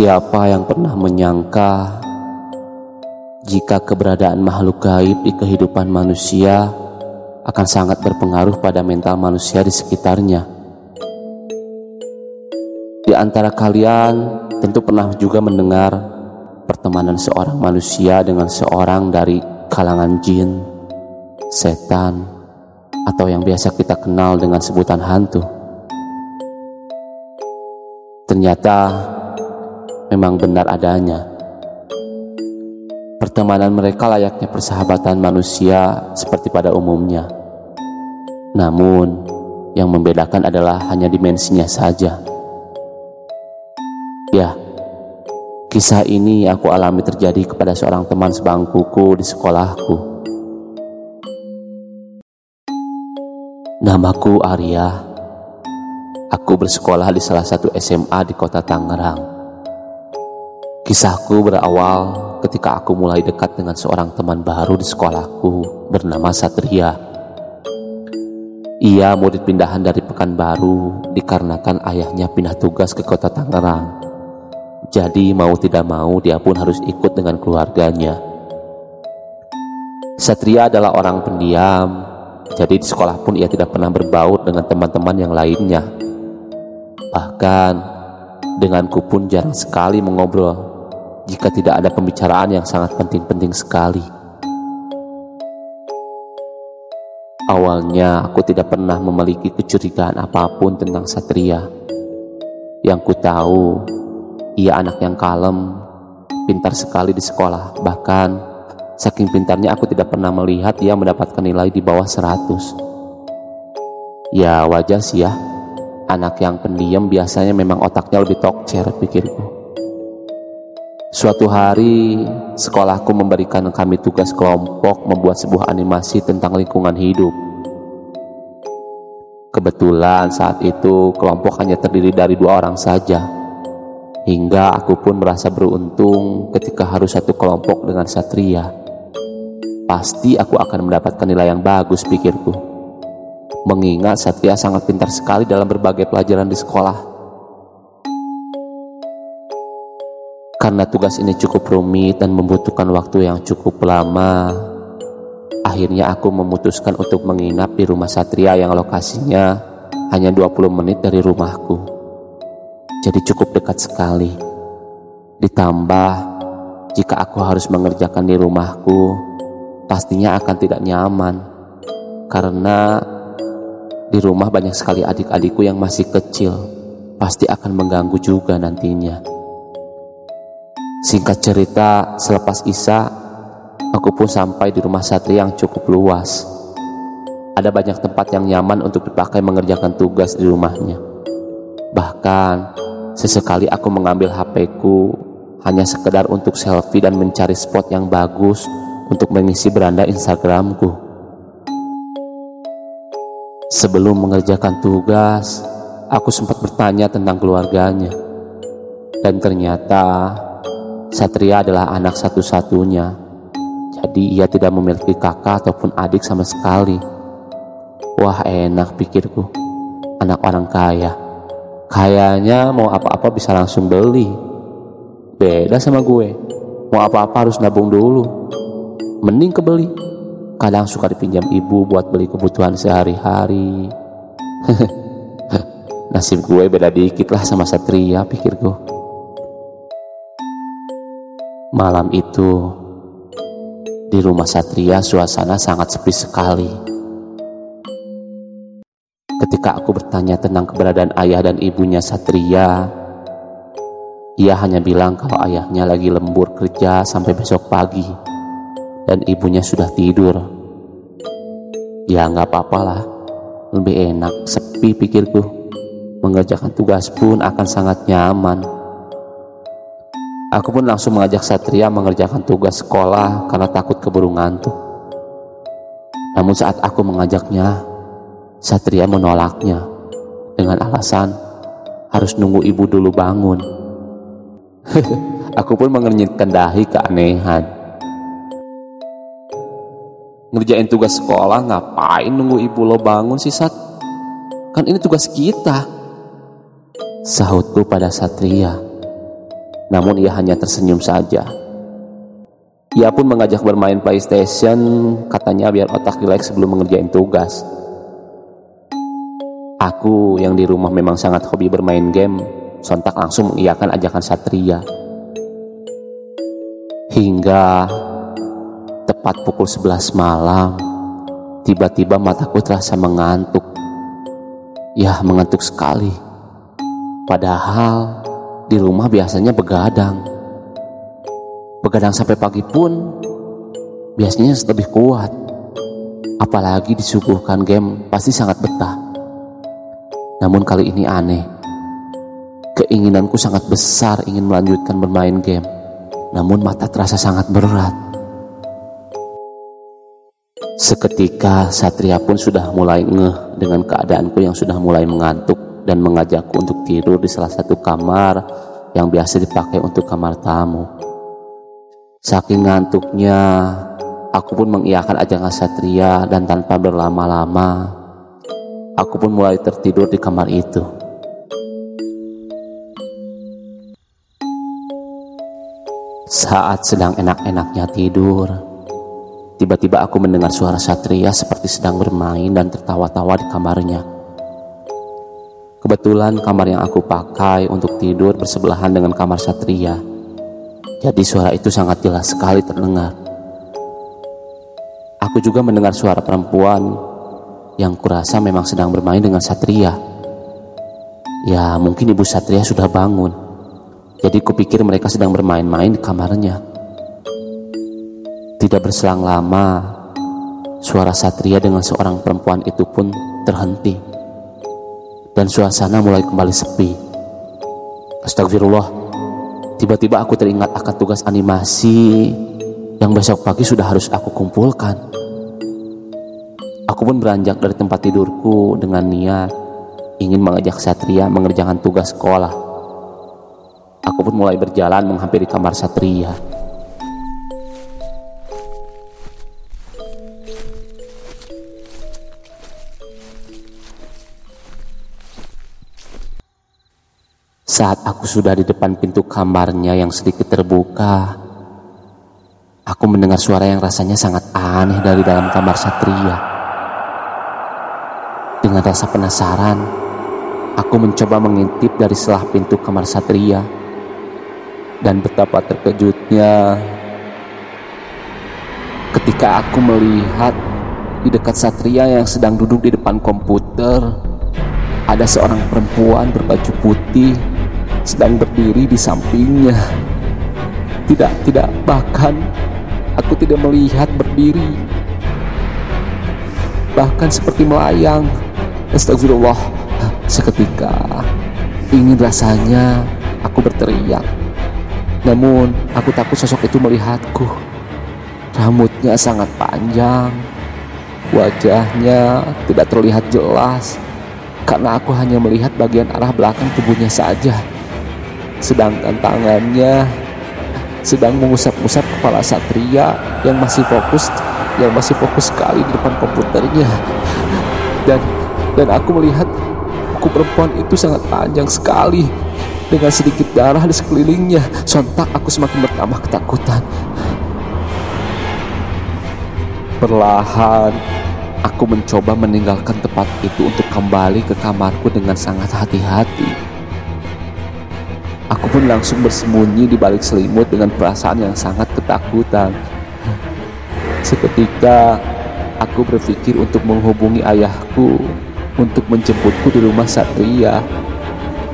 Siapa yang pernah menyangka jika keberadaan makhluk gaib di kehidupan manusia akan sangat berpengaruh pada mental manusia di sekitarnya? Di antara kalian tentu pernah juga mendengar pertemanan seorang manusia dengan seorang dari kalangan jin, setan, atau yang biasa kita kenal dengan sebutan hantu. Ternyata memang benar adanya. Pertemanan mereka layaknya persahabatan manusia seperti pada umumnya. Namun, yang membedakan adalah hanya dimensinya saja. Ya, kisah ini aku alami terjadi kepada seorang teman sebangkuku di sekolahku. Namaku Arya. Aku bersekolah di salah satu SMA di kota Tangerang. Kisahku berawal ketika aku mulai dekat dengan seorang teman baru di sekolahku bernama Satria. Ia murid pindahan dari Pekanbaru dikarenakan ayahnya pindah tugas ke kota Tangerang. Jadi mau tidak mau dia pun harus ikut dengan keluarganya. Satria adalah orang pendiam, jadi di sekolah pun ia tidak pernah berbaur dengan teman-teman yang lainnya. Bahkan denganku pun jarang sekali mengobrol jika tidak ada pembicaraan yang sangat penting-penting sekali. Awalnya aku tidak pernah memiliki kecurigaan apa pun tentang Satria. Yang ku tahu, ia anak yang kalem, pintar sekali di sekolah. Bahkan, saking pintarnya aku tidak pernah melihat ia mendapatkan nilai di bawah 100. Ya wajar sih ya, anak yang pendiam biasanya memang otaknya lebih tokcer pikirku. Suatu hari, sekolahku memberikan kami tugas kelompok membuat sebuah animasi tentang lingkungan hidup. Kebetulan saat itu kelompok hanya terdiri dari dua orang saja. Hingga aku pun merasa beruntung ketika harus satu kelompok dengan Satria. Pasti aku akan mendapatkan nilai yang bagus pikirku. Mengingat Satria sangat pintar sekali dalam berbagai pelajaran di sekolah. Karena tugas ini cukup rumit dan membutuhkan waktu yang cukup lama, akhirnya aku memutuskan untuk menginap di rumah Satria yang lokasinya hanya 20 menit dari rumahku. Jadi cukup dekat sekali. Ditambah, jika aku harus mengerjakan di rumahku, pastinya akan tidak nyaman. Karena di rumah banyak sekali adik-adikku yang masih kecil, pasti akan mengganggu juga nantinya. Singkat cerita, selepas Isa, aku pun sampai di rumah Satria yang cukup luas. Ada banyak tempat yang nyaman untuk dipakai mengerjakan tugas di rumahnya. Bahkan, sesekali aku mengambil HP-ku hanya sekedar untuk selfie dan mencari spot yang bagus untuk mengisi beranda Instagramku. Sebelum mengerjakan tugas, aku sempat bertanya tentang keluarganya. Dan ternyata Satria adalah anak satu-satunya, jadi ia tidak memiliki kakak ataupun adik sama sekali. Wah enak pikirku, anak orang kaya. Kayaknya mau apa-apa bisa langsung beli. Beda sama gue, mau apa-apa harus nabung dulu. Mending kebeli. Kadang suka dipinjam ibu buat beli kebutuhan sehari-hari. Nasib gue beda dikit lah sama Satria pikirku. Malam itu, di rumah Satria suasana sangat sepi sekali. Ketika aku bertanya tentang keberadaan ayah dan ibunya Satria, ia hanya bilang kalau ayahnya lagi lembur kerja sampai besok pagi dan ibunya sudah tidur. Ya nggak apa-apa lah, lebih enak, sepi pikirku. Mengerjakan tugas pun akan sangat nyaman. Aku pun langsung mengajak Satria mengerjakan tugas sekolah karena takut keburu ngantuk. Namun saat aku mengajaknya, Satria menolaknya dengan alasan harus nunggu ibu dulu bangun. aku pun mengernyitkan dahi keanehan. Ngerjain tugas sekolah ngapain nunggu ibu lo bangun sih Sat? Kan ini tugas kita. Sahutku pada Satria. Namun ia hanya tersenyum saja. Ia pun mengajak bermain PlayStation, katanya biar otak rileks sebelum mengerjain tugas. Aku yang di rumah memang sangat hobi bermain game, sontak langsung mengiyakan ajakan Satria. Hingga tepat pukul 11 malam, tiba-tiba mataku terasa mengantuk. Ya, mengantuk sekali. Padahal di rumah biasanya begadang. Begadang sampai pagi pun biasanya lebih kuat. Apalagi disuguhkan game pasti sangat betah. Namun kali ini aneh. Keinginanku sangat besar ingin melanjutkan bermain game. Namun mata terasa sangat berat. Seketika Satria pun sudah mulai ngeh dengan keadaanku yang sudah mulai mengantuk dan mengajakku untuk tidur di salah satu kamar yang biasa dipakai untuk kamar tamu. Saking ngantuknya, aku pun mengiyakan ajakan Satria dan tanpa berlama-lama, aku pun mulai tertidur di kamar itu. Saat sedang enak-enaknya tidur, Tiba-tiba aku mendengar suara Satria seperti sedang bermain dan tertawa-tawa di kamarnya. Kebetulan kamar yang aku pakai untuk tidur bersebelahan dengan kamar Satria. Jadi suara itu sangat jelas sekali terdengar. Aku juga mendengar suara perempuan yang kurasa memang sedang bermain dengan Satria. Ya mungkin ibu Satria sudah bangun. Jadi kupikir mereka sedang bermain-main di kamarnya. Tidak berselang lama, suara Satria dengan seorang perempuan itu pun terhenti. Dan suasana mulai kembali sepi. Astagfirullah, tiba-tiba aku teringat akan tugas animasi yang besok pagi sudah harus aku kumpulkan. Aku pun beranjak dari tempat tidurku dengan niat ingin mengajak Satria mengerjakan tugas sekolah. Aku pun mulai berjalan menghampiri kamar Satria. Saat aku sudah di depan pintu kamarnya yang sedikit terbuka, aku mendengar suara yang rasanya sangat aneh dari dalam kamar Satria. Dengan rasa penasaran, aku mencoba mengintip dari selah pintu kamar Satria. Dan betapa terkejutnya ketika aku melihat di dekat Satria yang sedang duduk di depan komputer, ada seorang perempuan berbaju putih sedang berdiri di sampingnya. Tidak, tidak, bahkan aku tidak melihat berdiri. Bahkan seperti melayang. Astagfirullah. Seketika ingin rasanya aku berteriak. Namun aku takut sosok itu melihatku. Rambutnya sangat panjang. Wajahnya tidak terlihat jelas karena aku hanya melihat bagian arah belakang tubuhnya saja sedangkan tangannya sedang mengusap-usap kepala Satria yang masih fokus yang masih fokus sekali di depan komputernya. Dan dan aku melihat buku perempuan itu sangat panjang sekali dengan sedikit darah di sekelilingnya. Sontak aku semakin bertambah ketakutan. Perlahan aku mencoba meninggalkan tempat itu untuk kembali ke kamarku dengan sangat hati-hati Aku pun langsung bersembunyi di balik selimut dengan perasaan yang sangat ketakutan. Seketika aku berpikir untuk menghubungi ayahku untuk menjemputku di rumah Satria.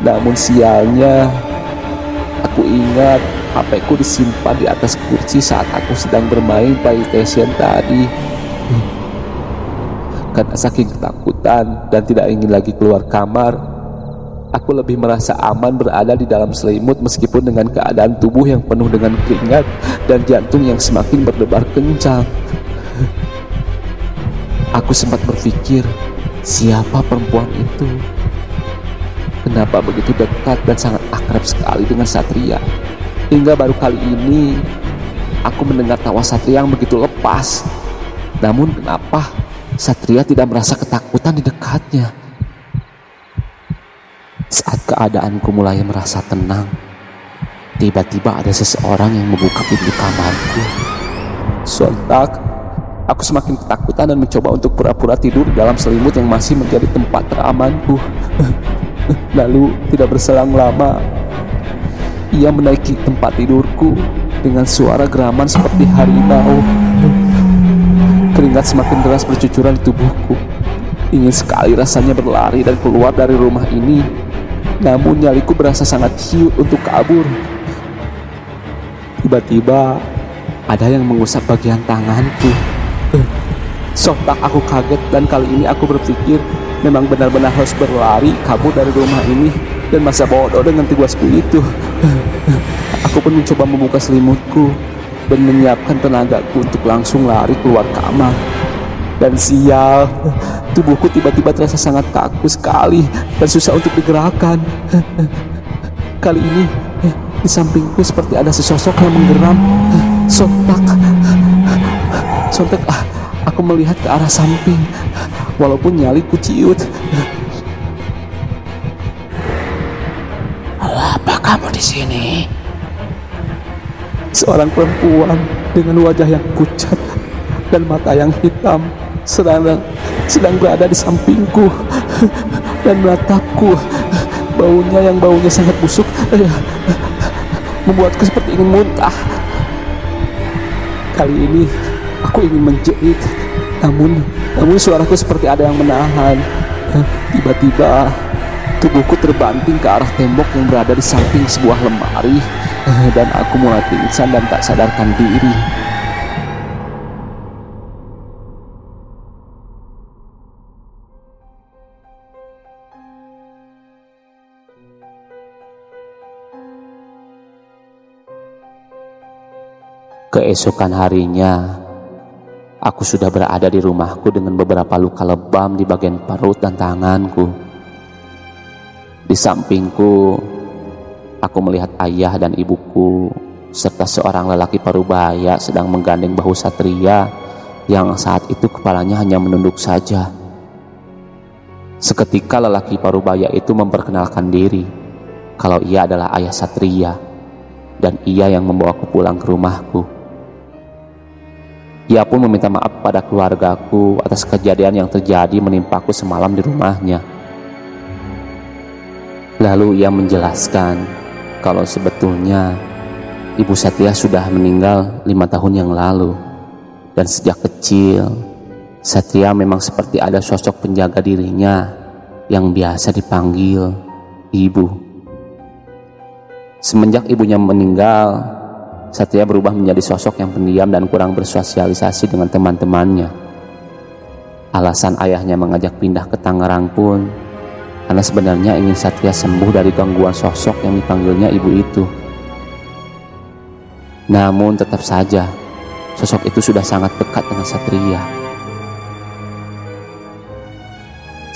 Namun sialnya, aku ingat HP ku disimpan di atas kursi saat aku sedang bermain PlayStation tadi. Karena saking ketakutan dan tidak ingin lagi keluar kamar, Aku lebih merasa aman berada di dalam selimut meskipun dengan keadaan tubuh yang penuh dengan keringat dan jantung yang semakin berdebar kencang. Aku sempat berpikir, siapa perempuan itu? Kenapa begitu dekat dan sangat akrab sekali dengan Satria? Hingga baru kali ini aku mendengar tawa Satria yang begitu lepas. Namun kenapa Satria tidak merasa ketakutan di dekatnya? Saat keadaanku mulai merasa tenang, Tiba-tiba ada seseorang yang membuka pintu kamarku. Sontak, aku semakin ketakutan dan mencoba untuk pura-pura tidur dalam selimut yang masih menjadi tempat teramanku. Lalu, tidak berselang lama, ia menaiki tempat tidurku dengan suara geraman seperti harimau. Keringat semakin deras bercucuran di tubuhku. Ingin sekali rasanya berlari dan keluar dari rumah ini. Namun nyaliku berasa sangat ciut untuk kabur. Tiba-tiba ada yang mengusap bagian tanganku. Sontak aku kaget dan kali ini aku berpikir memang benar-benar harus berlari kabur dari rumah ini dan masa bodoh dengan tugasku itu. Aku pun mencoba membuka selimutku dan menyiapkan tenagaku untuk langsung lari keluar kamar. Dan sial, tubuhku tiba-tiba terasa sangat kaku sekali dan susah untuk digerakkan. Kali ini di sampingku seperti ada sesosok yang menggeram. Sontak, sontak aku melihat ke arah samping, walaupun nyali ciut. kamu di sini? Seorang perempuan dengan wajah yang pucat dan mata yang hitam sedang sedang berada di sampingku dan menatapku. Baunya yang baunya sangat busuk membuatku seperti ingin muntah. Kali ini aku ingin menjerit, namun namun suaraku seperti ada yang menahan. Tiba-tiba Tubuhku terbanting ke arah tembok yang berada di samping sebuah lemari dan aku mulai pingsan dan tak sadarkan diri. Keesokan harinya, aku sudah berada di rumahku dengan beberapa luka lebam di bagian perut dan tanganku. Di sampingku, aku melihat ayah dan ibuku serta seorang lelaki parubaya sedang menggandeng bahu satria yang saat itu kepalanya hanya menunduk saja. Seketika lelaki parubaya itu memperkenalkan diri kalau ia adalah ayah satria dan ia yang membawaku pulang ke rumahku. Ia pun meminta maaf pada keluargaku atas kejadian yang terjadi menimpaku semalam di rumahnya. Lalu ia menjelaskan kalau sebetulnya Ibu Satya sudah meninggal lima tahun yang lalu. Dan sejak kecil, Satria memang seperti ada sosok penjaga dirinya yang biasa dipanggil ibu. Semenjak ibunya meninggal, Satria berubah menjadi sosok yang pendiam dan kurang bersosialisasi dengan teman-temannya. Alasan ayahnya mengajak pindah ke Tangerang pun karena sebenarnya ingin Satria sembuh dari gangguan sosok yang dipanggilnya ibu itu. Namun tetap saja, sosok itu sudah sangat dekat dengan Satria.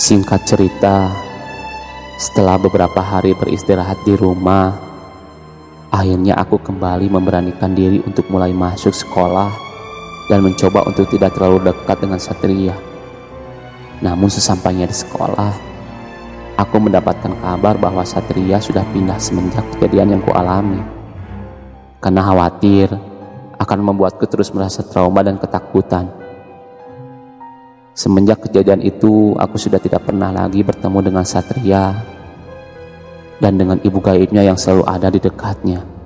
Singkat cerita, setelah beberapa hari beristirahat di rumah, akhirnya aku kembali memberanikan diri untuk mulai masuk sekolah dan mencoba untuk tidak terlalu dekat dengan Satria. Namun sesampainya di sekolah, Aku mendapatkan kabar bahwa Satria sudah pindah semenjak kejadian yang kualami. Karena khawatir akan membuatku terus merasa trauma dan ketakutan. Semenjak kejadian itu, aku sudah tidak pernah lagi bertemu dengan Satria dan dengan ibu gaibnya yang selalu ada di dekatnya.